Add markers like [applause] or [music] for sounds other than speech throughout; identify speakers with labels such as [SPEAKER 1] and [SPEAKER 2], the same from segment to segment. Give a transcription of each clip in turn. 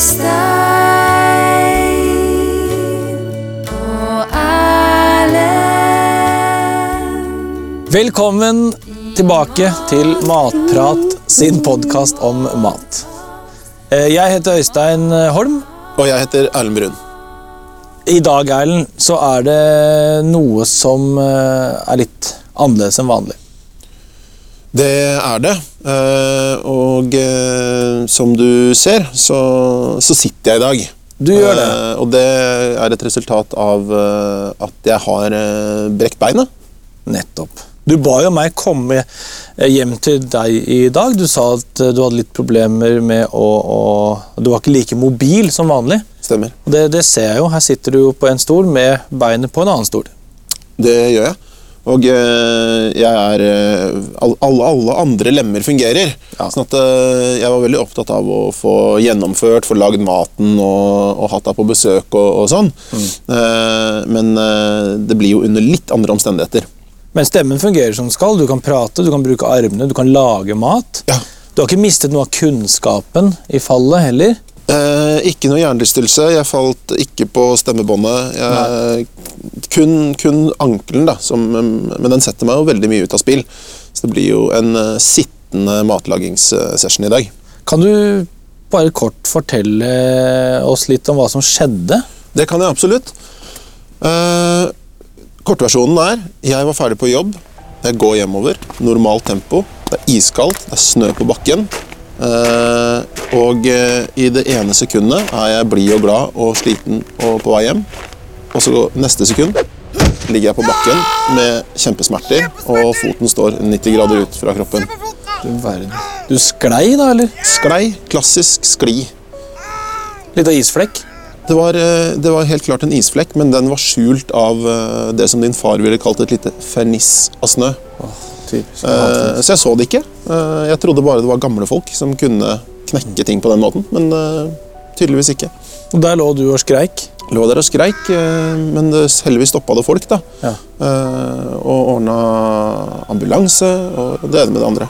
[SPEAKER 1] Øystein og Erlend.
[SPEAKER 2] Velkommen tilbake til Matprat sin podkast om mat. Eh, Jeg heter Øystein Holm.
[SPEAKER 3] Og jeg heter Erlend Brun.
[SPEAKER 2] I dag, Erlend, så er det noe som eh, er litt annerledes enn vanlig.
[SPEAKER 3] Det er det. eh, Og eh, som du ser, så, så sitter jeg i dag.
[SPEAKER 2] Du gjør det.
[SPEAKER 3] Eh, Og det er et resultat av at jeg har brekt beinet.
[SPEAKER 2] Nettopp. Du ba jo meg komme hjem til deg i dag. Du sa at du hadde litt problemer med å, å Du var ikke like mobil som vanlig.
[SPEAKER 3] Stemmer.
[SPEAKER 2] Det, det ser jeg jo. Her sitter du på en stol med beinet på en annen stol.
[SPEAKER 3] Det gjør jeg. Og eh, jeg er eh, Alle, alle andre lemmer fungerer.
[SPEAKER 2] Ja.
[SPEAKER 3] Sånn at eh, jeg var veldig opptatt av å få gjennomført, få lagd maten og, og hatt deg på besøk og, og sånn. Eh, Men det blir jo under litt andre omstendigheter.
[SPEAKER 2] Men stemmen fungerer som den skal. Du kan prate, du kan bruke armene, du kan lage mat.
[SPEAKER 3] Ja.
[SPEAKER 2] Du har ikke mistet noe av kunnskapen i fallet heller.
[SPEAKER 3] Eh, ikke noe hjernerystelse. Jeg falt ikke på stemmebåndet. Jeg, kun, kun ankelen, da. Som, men den setter meg jo veldig mye ut av spill. Så det blir jo en eh, sittende matlagingssession i dag.
[SPEAKER 2] Kan du bare kort fortelle oss litt om hva som skjedde?
[SPEAKER 3] Det kan jeg absolutt. Eh, kortversjonen er jeg var ferdig på jobb. Jeg går hjemover. Normalt tempo. Det er iskaldt. Det er snø på bakken. Eh, og eh, i det ene sekundet er jeg blid og glad og sliten og på vei hjem. Og så neste sekund ligger jeg på bakken med kjempesmerter, og foten står 90 grader ut fra kroppen.
[SPEAKER 2] Du verden. Du sklei, da, eller?
[SPEAKER 3] Sklei. Klassisk skli.
[SPEAKER 2] Litt av isflekk?
[SPEAKER 3] Det var, eh, det var helt klart en isflekk, men den var skjult av det som din far ville kalt et lite ferniss av snø. Eh, Så jeg så det ikke. Uh, Jeg trodde bare det var gamle folk som kunne knekke ting på den måten, men eh, tydeligvis ikke.
[SPEAKER 2] Og der lå du og skreik.
[SPEAKER 3] Lå der og skreik, men det, heldigvis stoppa det folk, da.
[SPEAKER 2] Ja.
[SPEAKER 3] Og ordna ambulanse og det ene med det andre.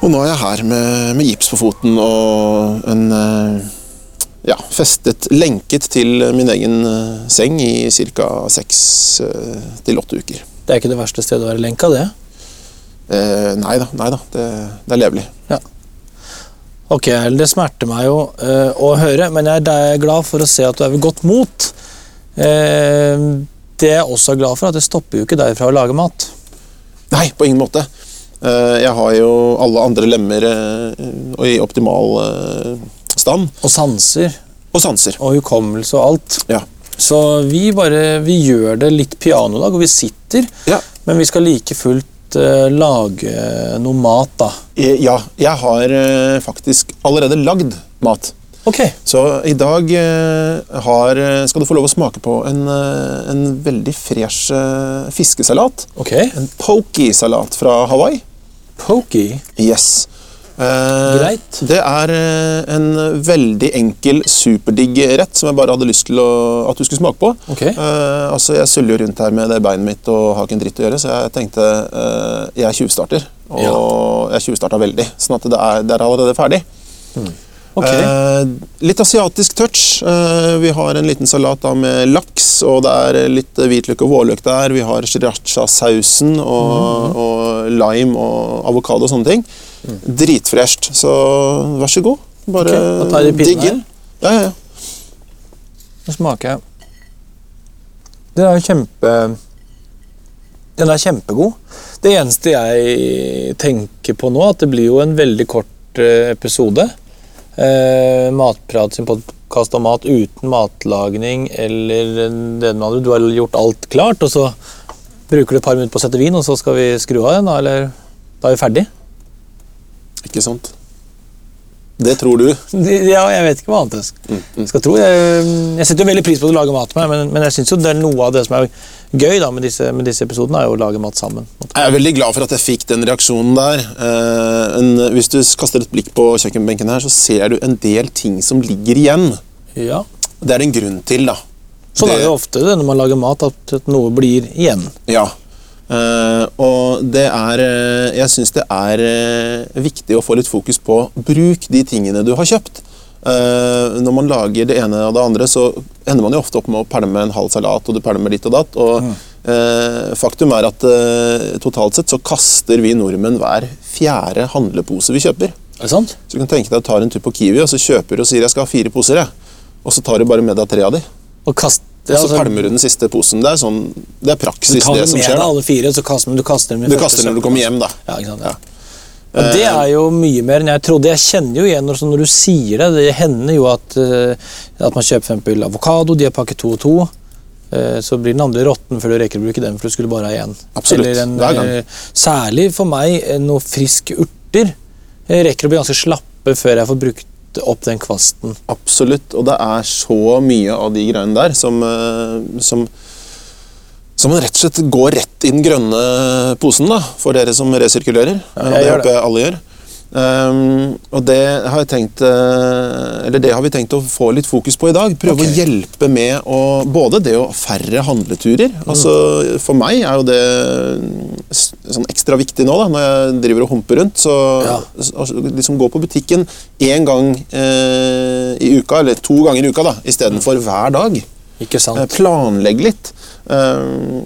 [SPEAKER 3] Og nå er jeg her med, med gips på foten og en ja, festet, lenket til min egen seng i ca. seks til åtte uker.
[SPEAKER 2] Det er ikke det verste stedet å være lenka, det.
[SPEAKER 3] Eh, nei da, nei da. Det, det er levelig.
[SPEAKER 2] Ok, det smerter meg jo eh, å høre, men jeg er glad for å se at du er ved godt mot. Eh, det jeg også er glad for, at det stopper jo ikke deg fra å lage mat.
[SPEAKER 3] Nei, på ingen måte. Eh, jeg har jo alle andre lemmer eh, og i optimal eh, stand.
[SPEAKER 2] Og sanser.
[SPEAKER 3] Og sanser.
[SPEAKER 2] Og hukommelse og alt.
[SPEAKER 3] Ja.
[SPEAKER 2] Så vi bare vi gjør det litt pianodag og vi sitter,
[SPEAKER 3] Ja.
[SPEAKER 2] men vi skal like fullt eh, lage noe mat, da.
[SPEAKER 3] Eh, ja, jeg har eh, faktisk allerede lagd mat.
[SPEAKER 2] Okay.
[SPEAKER 3] Så i dag eh, har, eh, skal du få lov å smake på en, eh, en veldig fresh eh, fiskesalat.
[SPEAKER 2] Okay.
[SPEAKER 3] En pokey-salat fra Hawaii.
[SPEAKER 2] Pokey.
[SPEAKER 3] Yes. Eh,
[SPEAKER 2] Greit.
[SPEAKER 3] Det er eh, en veldig enkel, superdigg rett som jeg bare hadde lyst til å, at du skulle smake på.
[SPEAKER 2] Okay.
[SPEAKER 3] Uh, altså, Jeg suller rundt her med det beinet mitt og har ikke en dritt å gjøre, så jeg tenkte uh, jeg tjuvstarter. Og
[SPEAKER 2] Ja.
[SPEAKER 3] jeg tjuvstarta veldig, sånn at det er, det er allerede ferdig.
[SPEAKER 2] Mm.
[SPEAKER 3] Okay. Uh, litt asiatisk touch. Vi har en liten salat da med laks, og det er litt hvitløk og vårløk der. Vi har sriracha-sausen og,
[SPEAKER 2] mm.
[SPEAKER 3] og lime og avokado og sånne ting. Dritfresht. Så vær så god. Bare
[SPEAKER 2] okay,
[SPEAKER 3] digg inn. Ja, ja, ja.
[SPEAKER 2] Nå smaker jeg. Den er kjempe... Den er kjempegod. Det eneste jeg tenker på nå, at det blir jo en veldig kort eh, episode. Eh, matprat sin podkast om mat uten matlagning eller det med andre. Du har gjort alt klart, og så bruker du et par minutter på å sette vin, og så skal vi skru av igjen, da, eller da er vi ferdig.
[SPEAKER 3] Ikke sant? Det tror du.
[SPEAKER 2] Ja, jeg vet ikke hva annet jeg skal, skal tro. Jeg, jeg setter jo veldig pris på å lage mat med men, men jeg synes jo det er noe av det som er gøy da, med, disse, med disse episodene, er jo å lage mat sammen.
[SPEAKER 3] Jeg er veldig glad for at jeg fikk den reaksjonen der. Eh, en, hvis du kaster et blikk på kjøkkenbenken her, så ser du en del ting som ligger igjen.
[SPEAKER 2] Ja.
[SPEAKER 3] Det er en grunn til, da.
[SPEAKER 2] Sånn er
[SPEAKER 3] Det-
[SPEAKER 2] jo ofte det når man lager mat, at at noe blir igjen.
[SPEAKER 3] Ja. Eh, og det er eh, Jeg syns det er eh, viktig å få litt fokus på bruk de tingene du har kjøpt. Uh, når man lager det ene og det andre, så ender man jo ofte opp med å pælme en halv salat, og du pælmer ditt og datt. Og uh, faktum er at totalt sett så kaster vi nordmenn hver fjerde handlepose vi kjøper.
[SPEAKER 2] Er det sant?
[SPEAKER 3] Så du kan tenke deg at du tar en tur på Kiwi, og så kjøper du og sier jeg skal ha fire poser, jeg. Og så tar du bare med deg tre av de.
[SPEAKER 2] Og kast,
[SPEAKER 3] Og så
[SPEAKER 2] altså,
[SPEAKER 3] pælmer du den siste posen. Det er, sånn, det er praksis,
[SPEAKER 2] det
[SPEAKER 3] det
[SPEAKER 2] skjer.
[SPEAKER 3] som
[SPEAKER 2] tar
[SPEAKER 3] skjer. deg
[SPEAKER 2] alle fire, så kaster, du kaster dem i
[SPEAKER 3] Du kaster når du kommer hjem, da.
[SPEAKER 2] Ja, ikke sant? Ja. Og det er jo mye mer enn jeg trodde. Jeg kjenner jo igjen når, når du sier det. Det hender jo at, eh, at man kjøper f.eks. avokado, de er pakket to og to. eh, Så blir den andre råtten før du rekker å bruke den, for du skulle bare ha én. En, eh, Særlig for meg eh, noe friske urter. Jeg rekker å bli ganske slappe før jeg får brukt opp den kvasten.
[SPEAKER 3] Absolutt. Og det er så mye av de greiene der som, eh, som så man rett og slett går rett i den grønne posen, da, for dere som resirkulerer.
[SPEAKER 2] Ja, jeg
[SPEAKER 3] det håper jeg alle gjør. Ehm, og det har, jeg tenkt, eh, eller det har vi tenkt å få litt fokus på i dag. Prøve
[SPEAKER 2] okay.
[SPEAKER 3] å hjelpe med å, både det å færre handleturer.
[SPEAKER 2] Mm.
[SPEAKER 3] Altså, for meg er jo det sånn ekstra viktig nå, da, når jeg driver og humper rundt. Så
[SPEAKER 2] Ja.
[SPEAKER 3] liksom gå på butikken én gang eh, i uka, eller to ganger i uka, da, istedenfor hver dag.
[SPEAKER 2] Ikke
[SPEAKER 3] Eh,
[SPEAKER 2] sant?
[SPEAKER 3] Planlegg litt. Eh,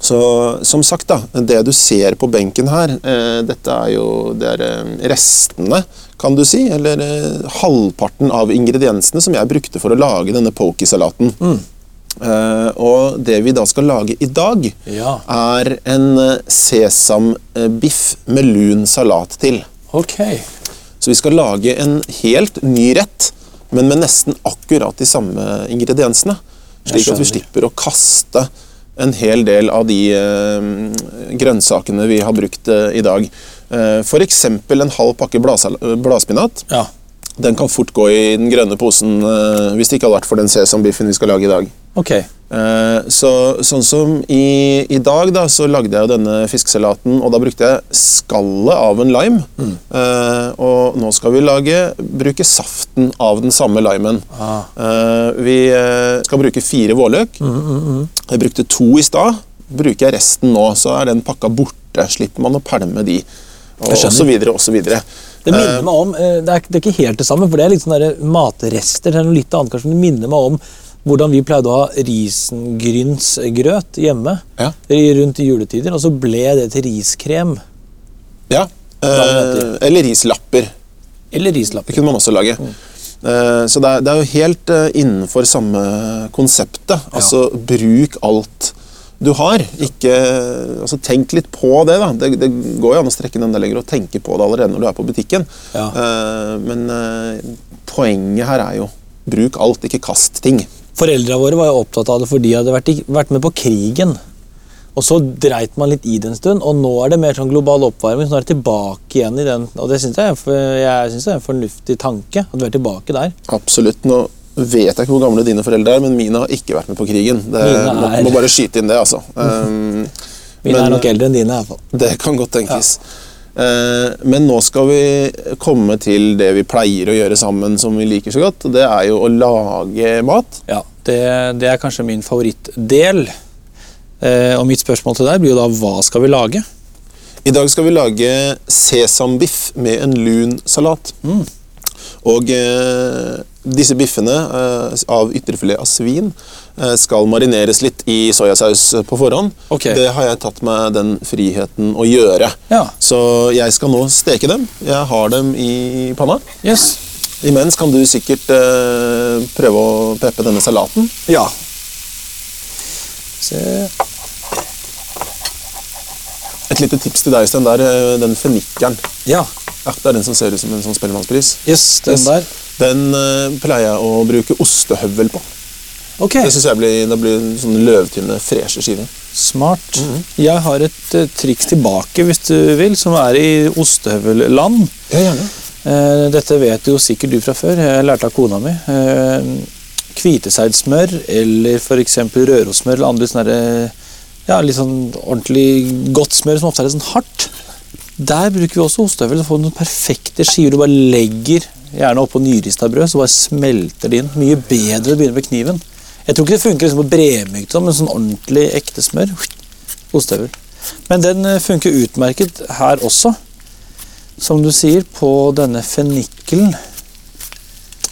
[SPEAKER 3] Så som sagt, da, det du ser på benken her, eh, dette er jo det er eh, restene, kan du si, eller eh, halvparten av ingrediensene som jeg brukte for å lage denne pokey-salaten. Eh, og det vi da skal lage i dag,
[SPEAKER 2] Ja.
[SPEAKER 3] er en eh, sesambiff med lun salat til.
[SPEAKER 2] Okay.
[SPEAKER 3] Så vi skal lage en helt ny rett, men med nesten akkurat de samme ingrediensene. Slik at vi slipper å kaste en hel del av de eh, grønnsakene vi har brukt eh, i dag. Uh, F.eks. en halv pakke eh, bladspinat.
[SPEAKER 2] Ja.
[SPEAKER 3] Den kan fort gå i den grønne posen eh, hvis det ikke hadde vært for den sesambiffen vi skal lage i dag.
[SPEAKER 2] Okay.
[SPEAKER 3] Eh, Så, sånn som i, i dag, da, så lagde jeg jo denne fiskesalaten, og da brukte jeg skallet av en lime. Eh, og nå skal vi lage, bruke saften av den samme limen.
[SPEAKER 2] Ah.
[SPEAKER 3] Vi skal bruke fire vårløk. Jeg brukte to i stad. Bruker jeg resten nå, så er den pakka borte. Slipper man å pælme de. Og, og så videre, og så videre.
[SPEAKER 2] Det minner meg om, eh, det er, det er ikke helt det samme, for det er litt sånn matrester. Det er noe litt annet kanskje, det minner meg om hvordan vi pleide å ha risengrynsgrøt hjemme
[SPEAKER 3] Ja.
[SPEAKER 2] rundt juletider, og så ble det til riskrem.
[SPEAKER 3] Ja. Eh, eller rislapper.
[SPEAKER 2] Eller
[SPEAKER 3] Det kunne man også lage. Eh, Så det er, det er jo helt eh, innenfor samme konseptet. Altså, bruk alt du har. Ikke, altså, tenk litt på det. da. Det, det går jo an å strekke den enda lenger og tenke på det allerede når du er på butikken.
[SPEAKER 2] Ja.
[SPEAKER 3] Uh, Men uh, poenget her er jo bruk alt, ikke kast ting.
[SPEAKER 2] Foreldra våre var jo opptatt av det fordi de hadde vært, vært med på krigen. Og så dreit man litt i det en stund, og nå er det mer sånn global oppvarming. Så nå er det tilbake igjen i den, og det syns jeg, jeg synes det er en fornuftig tanke. At vi er tilbake der.
[SPEAKER 3] Absolutt. Nå vet jeg ikke hvor gamle dine foreldre er, men mine har ikke vært med på krigen. Det,
[SPEAKER 2] er,
[SPEAKER 3] må, må bare skyte inn det, altså. [laughs] Um,
[SPEAKER 2] Mine
[SPEAKER 3] Men-
[SPEAKER 2] er nok eldre enn dine. i hvert fall.
[SPEAKER 3] Det kan godt tenkes. Ja. Men nå skal vi komme til det vi pleier å gjøre sammen som vi liker så godt. Det er jo å lage mat.
[SPEAKER 2] Ja, det, det er kanskje min favorittdel. Eh, og mitt spørsmål til deg blir jo da hva skal vi lage?
[SPEAKER 3] I dag skal vi lage sesambiff med en lun salat.
[SPEAKER 2] Mm.
[SPEAKER 3] Og eh, disse biffene eh, av ytrefilet av svin eh, skal marineres litt i soyasaus på forhånd.
[SPEAKER 2] Okay.
[SPEAKER 3] Det har jeg tatt meg den friheten å gjøre.
[SPEAKER 2] Ja.
[SPEAKER 3] Så jeg skal nå steke dem. Jeg har dem i panna.
[SPEAKER 2] Yes.
[SPEAKER 3] Imens kan du sikkert eh, prøve å peppe denne salaten.
[SPEAKER 2] Ja. Se.
[SPEAKER 3] Et lite tips til deg, Sten. Der, eh, den fennikelen.
[SPEAKER 2] Ja.
[SPEAKER 3] Ja, det er den som ser ut som en sånn spellemannspris.
[SPEAKER 2] Yes, den
[SPEAKER 3] Yes.
[SPEAKER 2] der.
[SPEAKER 3] Den eh, pleier jeg å bruke ostehøvel på.
[SPEAKER 2] Okay.
[SPEAKER 3] Det synes jeg blir, det blir sånn løvtynne, freshe skiver.
[SPEAKER 2] smart. Jeg har et uh, triks tilbake, hvis du vil, som er i ostehøvelland.
[SPEAKER 3] Ja, gjerne.
[SPEAKER 2] Uh, dette vet jo sikkert du fra før. Jeg lærte av kona mi. Uh, Kviteseidsmør eller f.eks. rørosmør eller andre sånne ja, litt sånn ordentlig godt smør som ofte er litt sånn hardt. Der bruker vi også ostehøvel. Så får du noen perfekte skiver du bare legger gjerne oppå nyrista brød, så bare smelter det inn. Mye bedre å begynne med kniven. Jeg tror ikke det funker liksom på bremykt, men sånn ordentlig ekte smør. Ostehøvel. Men den eh, funker utmerket her også som du sier, på denne fennikelen.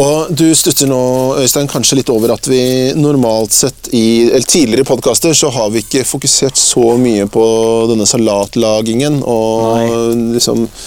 [SPEAKER 3] Og du stusser nå, Øystein, kanskje litt over at vi normalt sett i eller tidligere podkaster så har vi ikke fokusert så mye på denne salatlagingen og liksom eh,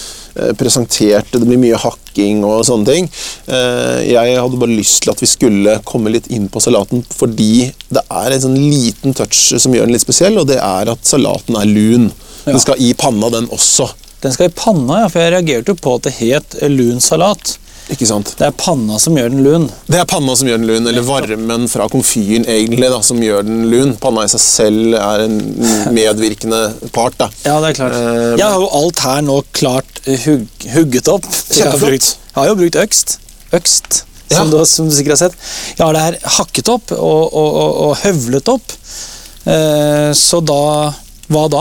[SPEAKER 3] presentert Det blir mye hakking og sånne ting. Eh, Jeg hadde bare lyst til at vi skulle komme litt inn på salaten fordi det er en sånn liten touch som gjør den litt spesiell, og det er at salaten er lun. Den skal i panna, den også.
[SPEAKER 2] Den skal i panna, ja, for jeg reagerte jo på at det het lun salat.
[SPEAKER 3] Ikke sant?
[SPEAKER 2] Det er panna som gjør den lun.
[SPEAKER 3] Det er panna som gjør den lun, eller varmen fra komfyren egentlig da, som gjør den lun. Panna i seg selv er en [laughs] medvirkende part. da.
[SPEAKER 2] Ja, det er klart.
[SPEAKER 3] Uh,
[SPEAKER 2] Jeg har jo alt her nå klart hug hugget opp. [laughs] Jeg har, brukt, jeg har jo brukt økst. Økst,
[SPEAKER 3] Ja.
[SPEAKER 2] som, du, som du sikkert har sett. Jeg har det her hakket opp og, og, og, og høvlet opp. Uh, så da Hva da?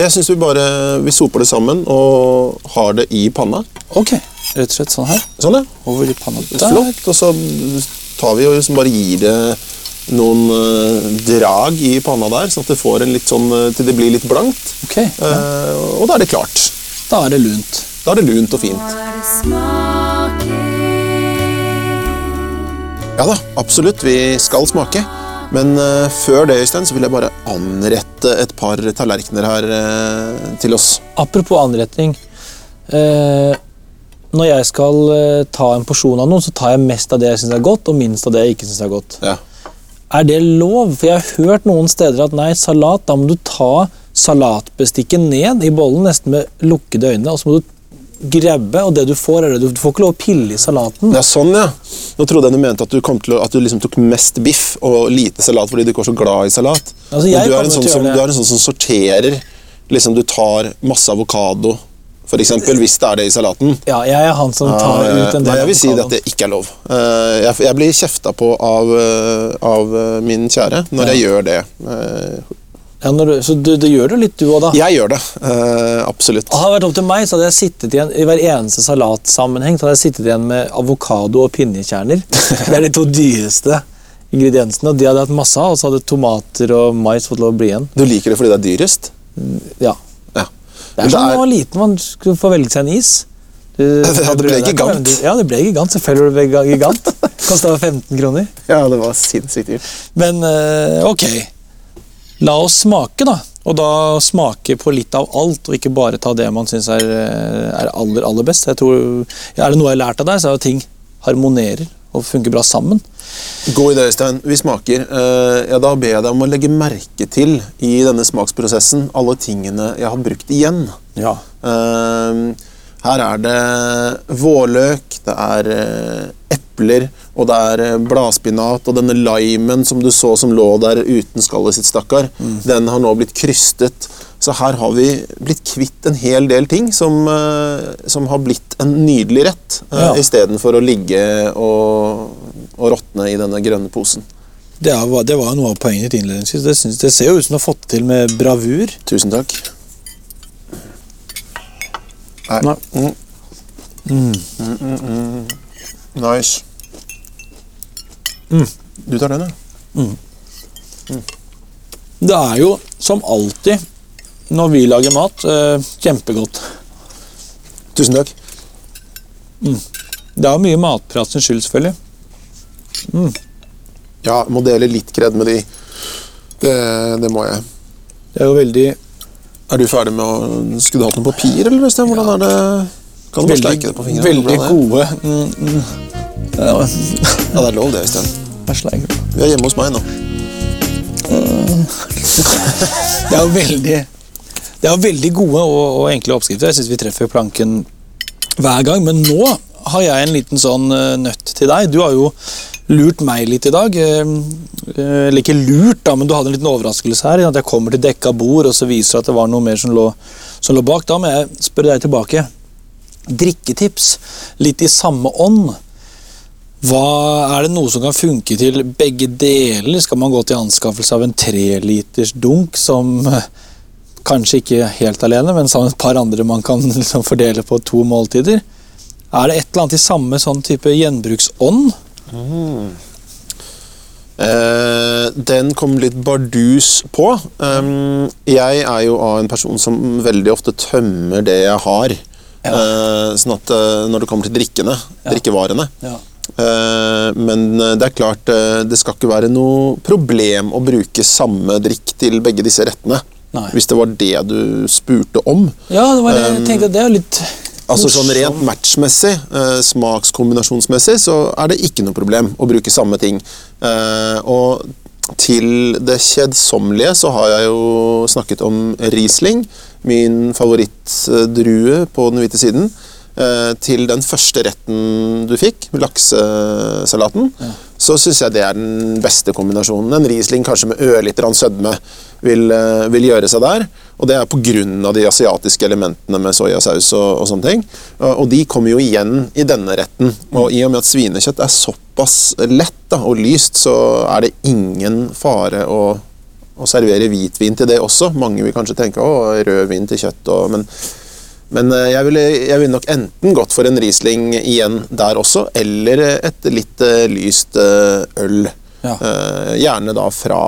[SPEAKER 3] Jeg syns vi bare vi soper det sammen og har det i panna.
[SPEAKER 2] Ok, rett og slett sånn her.
[SPEAKER 3] Sånn, ja.
[SPEAKER 2] Over i panna. Der.
[SPEAKER 3] Flott. Og så tar vi og liksom bare gir det noen uh, drag i panna der, sånn at det får en litt sånn eh, til det blir litt blankt.
[SPEAKER 2] Ok, ja.
[SPEAKER 3] uh, og da er det klart.
[SPEAKER 2] Da er det lunt.
[SPEAKER 3] Da er det lunt og fint. Ja da, absolutt. Vi skal smake. Men eh, før det, Øystein, så vil jeg bare anrette et par tallerkener her eh, til oss.
[SPEAKER 2] Apropos anretning. Eh, når jeg skal ta en porsjon av noe, så tar jeg mest av det jeg syns er godt, og minst av det jeg ikke syns er godt.
[SPEAKER 3] Ja.
[SPEAKER 2] Er det lov? For jeg har hørt noen steder at nei, salat, da må du ta salatbestikket ned i bollen, nesten med lukkede øyne, og så må du grabbe, og det du får, er det du, du får ikke lov å pille i salaten.
[SPEAKER 3] Er sånn, ja. Nå trodde jeg du mente at du, å, at du liksom tok mest biff og lite salat fordi du ikke var så glad i salat.
[SPEAKER 2] Altså,
[SPEAKER 3] Men du, er en sånn som, du er en sånn som sorterer. Liksom Du tar masse avokado, eksempel, hvis det er det i salaten.
[SPEAKER 2] Ja, jeg er han som tar
[SPEAKER 3] Eh,
[SPEAKER 2] ut en del
[SPEAKER 3] Nei, jeg vil si at det ikke er lov. Eh, Jeg, jeg blir kjefta på av, eh, av eh, min kjære når jeg gjør det.
[SPEAKER 2] Ja, du, så du, du gjør det litt, du òg, da?
[SPEAKER 3] Jeg gjør det. Uh, Absolutt.
[SPEAKER 2] Hadde det vært opp til meg, så hadde jeg sittet igjen i hver eneste salatsammenheng så hadde jeg sittet igjen med avokado og pinjekjerner. [laughs] Det er de to dyreste ingrediensene, og de hadde hatt masse av, og så hadde tomater og mais fått lov å bli igjen.
[SPEAKER 3] Du liker det fordi det er dyrest?
[SPEAKER 2] Ja.
[SPEAKER 3] Ja.
[SPEAKER 2] Det er som da man var liten, man skulle få velge seg en is. Du, [laughs]
[SPEAKER 3] Ja, det ble gigant.
[SPEAKER 2] Ja, det ble gigant. Selvfølgelig ble det gigant. [laughs] Kosta 15 kroner.
[SPEAKER 3] ja, det var sinnssykt dyrt.
[SPEAKER 2] Men eh, ok. La oss smake, da. Og da smake på litt av alt, og ikke bare ta det man syns er, eh, er aller, aller best. Jeg tror, Er det noe jeg har lært av deg, så er det at ting harmonerer og funker bra sammen.
[SPEAKER 3] God idé, Øystein. Vi smaker. Eh, ja, da ber jeg deg om å legge merke til i denne smaksprosessen alle tingene jeg har brukt igjen.
[SPEAKER 2] Ja.
[SPEAKER 3] Eh, her er det vårløk, det er eh, epler, og det er eh, bladspinat. Og denne limen som du så som lå der uten skallet sitt, stakkar, den har nå blitt krystet. Så her har vi blitt kvitt en hel del ting som, eh, som har blitt en nydelig rett,
[SPEAKER 2] Ja.
[SPEAKER 3] istedenfor å ligge og, og råtne i denne grønne posen.
[SPEAKER 2] Det, var, det var noe av poenget ditt innledningsvis. Det, synes, det ser jo ut som du har fått til med bravur.
[SPEAKER 3] Tusen takk. Nei.
[SPEAKER 2] Nei.
[SPEAKER 3] Mm. Mm, mm, mm. Nice.
[SPEAKER 2] Mm.
[SPEAKER 3] Du tar den, ja?
[SPEAKER 2] Det er jo som alltid når vi lager mat, eh, kjempegodt.
[SPEAKER 3] Tusen takk.
[SPEAKER 2] Det er jo mye matprat sin skyld, selvfølgelig.
[SPEAKER 3] Ja, må dele litt kred med de. Det, det må jeg.
[SPEAKER 2] Det er jo veldig
[SPEAKER 3] Er du ferdig med å Skulle du hatt noe papir, eller? Øystein? Hvordan er det Kan du bare sleike det på fingrene?
[SPEAKER 2] veldig gode mm, mm. Ja,
[SPEAKER 3] Ja, det er lov, det, Øystein. Vi er hjemme hos meg nå.
[SPEAKER 2] Det er jo veldig Det er jo veldig gode og, og enkle oppskrifter. Jeg syns vi treffer planken hver gang. Men nå har jeg en liten sånn eh, nøtt til deg. Du har jo lurt meg litt i dag. eh, eh, Eller ikke lurt, da, men du hadde en liten overraskelse her. At jeg kommer til dekka bord, og så viser det at det var noe mer som lå, som lå bak. Da må jeg spørre deg tilbake. Drikketips. Litt i samme ånd. Hva Er det noe som kan funke til begge deler? Skal man gå til anskaffelse av en treliters dunk som eh, kanskje ikke helt alene, men sammen med et par andre man kan liksom fordele på to måltider? Er det et eller annet i samme sånn type gjenbruksånd?
[SPEAKER 3] Eh, den kom litt bardus på. Um, jeg er jo av en person som veldig ofte tømmer det jeg har.
[SPEAKER 2] Ja.
[SPEAKER 3] Eh, sånn at eh, når det kommer til drikkene, drikkevarene,
[SPEAKER 2] Ja.
[SPEAKER 3] Eh, men eh, det er klart, eh, det skal ikke være noe problem å bruke samme drikk til begge disse rettene.
[SPEAKER 2] Nei.
[SPEAKER 3] Hvis det var det du spurte om.
[SPEAKER 2] Ja, det var det. jeg tenkte det er litt
[SPEAKER 3] Altså sånn. Rent matchmessig, eh, smakskombinasjonsmessig, så er det ikke noe problem å bruke samme ting. Eh, og til det kjedsommelige så har jeg jo snakket om Riesling, min favorittdrue på den hvite siden. Eh, til den første retten du fikk, laksesalaten, så syns jeg det er den beste kombinasjonen. En Riesling kanskje med ørlite grann sødme vil, eh, vil gjøre seg der. Og det er pga. de asiatiske elementene med soyasaus og, og sånne ting. Og, de kommer jo igjen i denne retten. Og i og med at svinekjøtt er såpass lett da, og lyst, så er det ingen fare å, å servere hvitvin til det også. Mange vil kanskje tenke å, rødvin til kjøtt, og, men men eh, jeg ville, ville nok enten gått for en Riesling igjen der også, eller et litt eh, lyst eh, øl.
[SPEAKER 2] Ja.
[SPEAKER 3] Eh, gjerne da fra,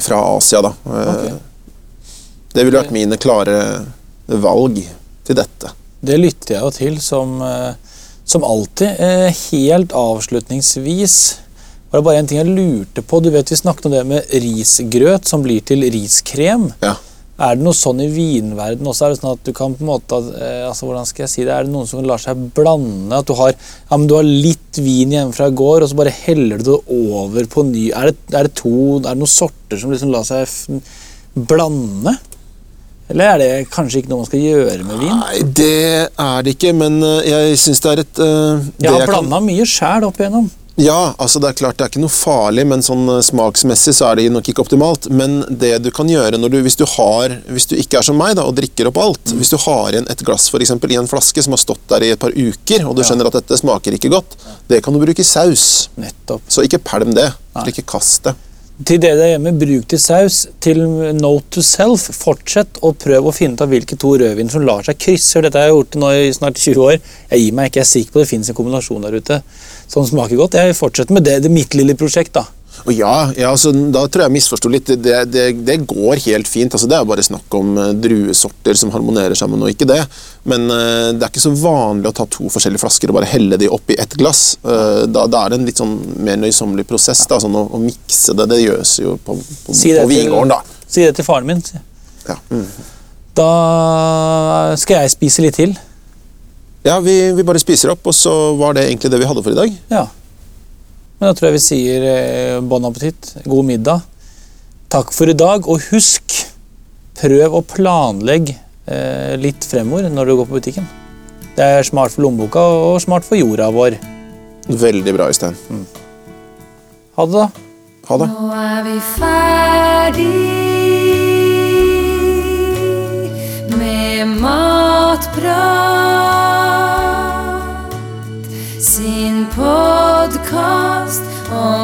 [SPEAKER 3] fra Asia, da. Eh,
[SPEAKER 2] Ok.
[SPEAKER 3] Det ville vært mine klare valg til dette.
[SPEAKER 2] Det lytter jeg jo til som, eh, som alltid. Eh, Helt avslutningsvis var det bare en ting jeg lurte på. Du vet Vi snakket om det med risgrøt som blir til riskrem.
[SPEAKER 3] Ja.
[SPEAKER 2] Er det noe sånn i vinverden også? Er det sånn at du kan på en måte, eh, altså hvordan skal jeg si det, er det noen som lar seg blande? At du har, ja, men du har litt vin hjemme fra i går, og så bare heller du det over på ny Er det, er det to, er det noen sorter som liksom lar seg blande? Eller er det kanskje ikke noe man skal gjøre med vin?
[SPEAKER 3] Nei, det er det ikke, men eh, jeg syns det er et eh, det
[SPEAKER 2] Jeg har
[SPEAKER 3] kan-
[SPEAKER 2] mye sjæl opp igjennom.
[SPEAKER 3] Ja, altså det er klart det er ikke noe farlig, men sånn eh, smaksmessig så er det nok ikke optimalt. Men det du kan gjøre når du, hvis du har, hvis du ikke er som meg da, og drikker opp alt Hvis du har igjen et glass for eksempel, i en flaske som har stått der i et par uker, og du skjønner at dette smaker ikke godt, det kan du bruke i saus.
[SPEAKER 2] Nettopp.
[SPEAKER 3] Så ikke pælm det. Ikke kast det.
[SPEAKER 2] Til dere der hjemme, bruk til saus. Til note to self, fortsett å prøve å finne ut av hvilke to rødvin som lar seg krysse. Dette har jeg gjort nå i snart 20 år. Jeg gir meg ikke, jeg er sikker på det finnes en kombinasjon der ute som smaker godt. Jeg fortsetter med det. Det mitt lille prosjekt, da.
[SPEAKER 3] Og ja, ja altså, Da tror jeg jeg misforsto litt. Det, det, det går helt fint. altså Det er bare snakk om eh, druesorter som harmonerer sammen, og ikke det. Men uh, det er ikke så vanlig å ta to forskjellige flasker og bare helle de oppi ett glass. Uh, da, da er det en litt sånn mer nøysommelig prosess. da, sånn Å, å mikse det, det gjøres jo på, på,
[SPEAKER 2] Si
[SPEAKER 3] på vingården, da.
[SPEAKER 2] Si det til faren min.
[SPEAKER 3] Ja, mm.
[SPEAKER 2] Da skal jeg spise litt til.
[SPEAKER 3] ja vi, vi bare spiser opp, og så var det egentlig det vi hadde for i dag.
[SPEAKER 2] Ja. Men da tror jeg vi sier eh, bon appétit, god middag. Takk for i dag, og husk, prøv å planlegge eh, litt fremover når du går på butikken. Det er smart for lommeboka og smart for jorda vår.
[SPEAKER 3] Veldig bra, Øystein.
[SPEAKER 2] Ha det, da.
[SPEAKER 3] Ha det.
[SPEAKER 1] Nå er vi ferdig med Matprat. Podkast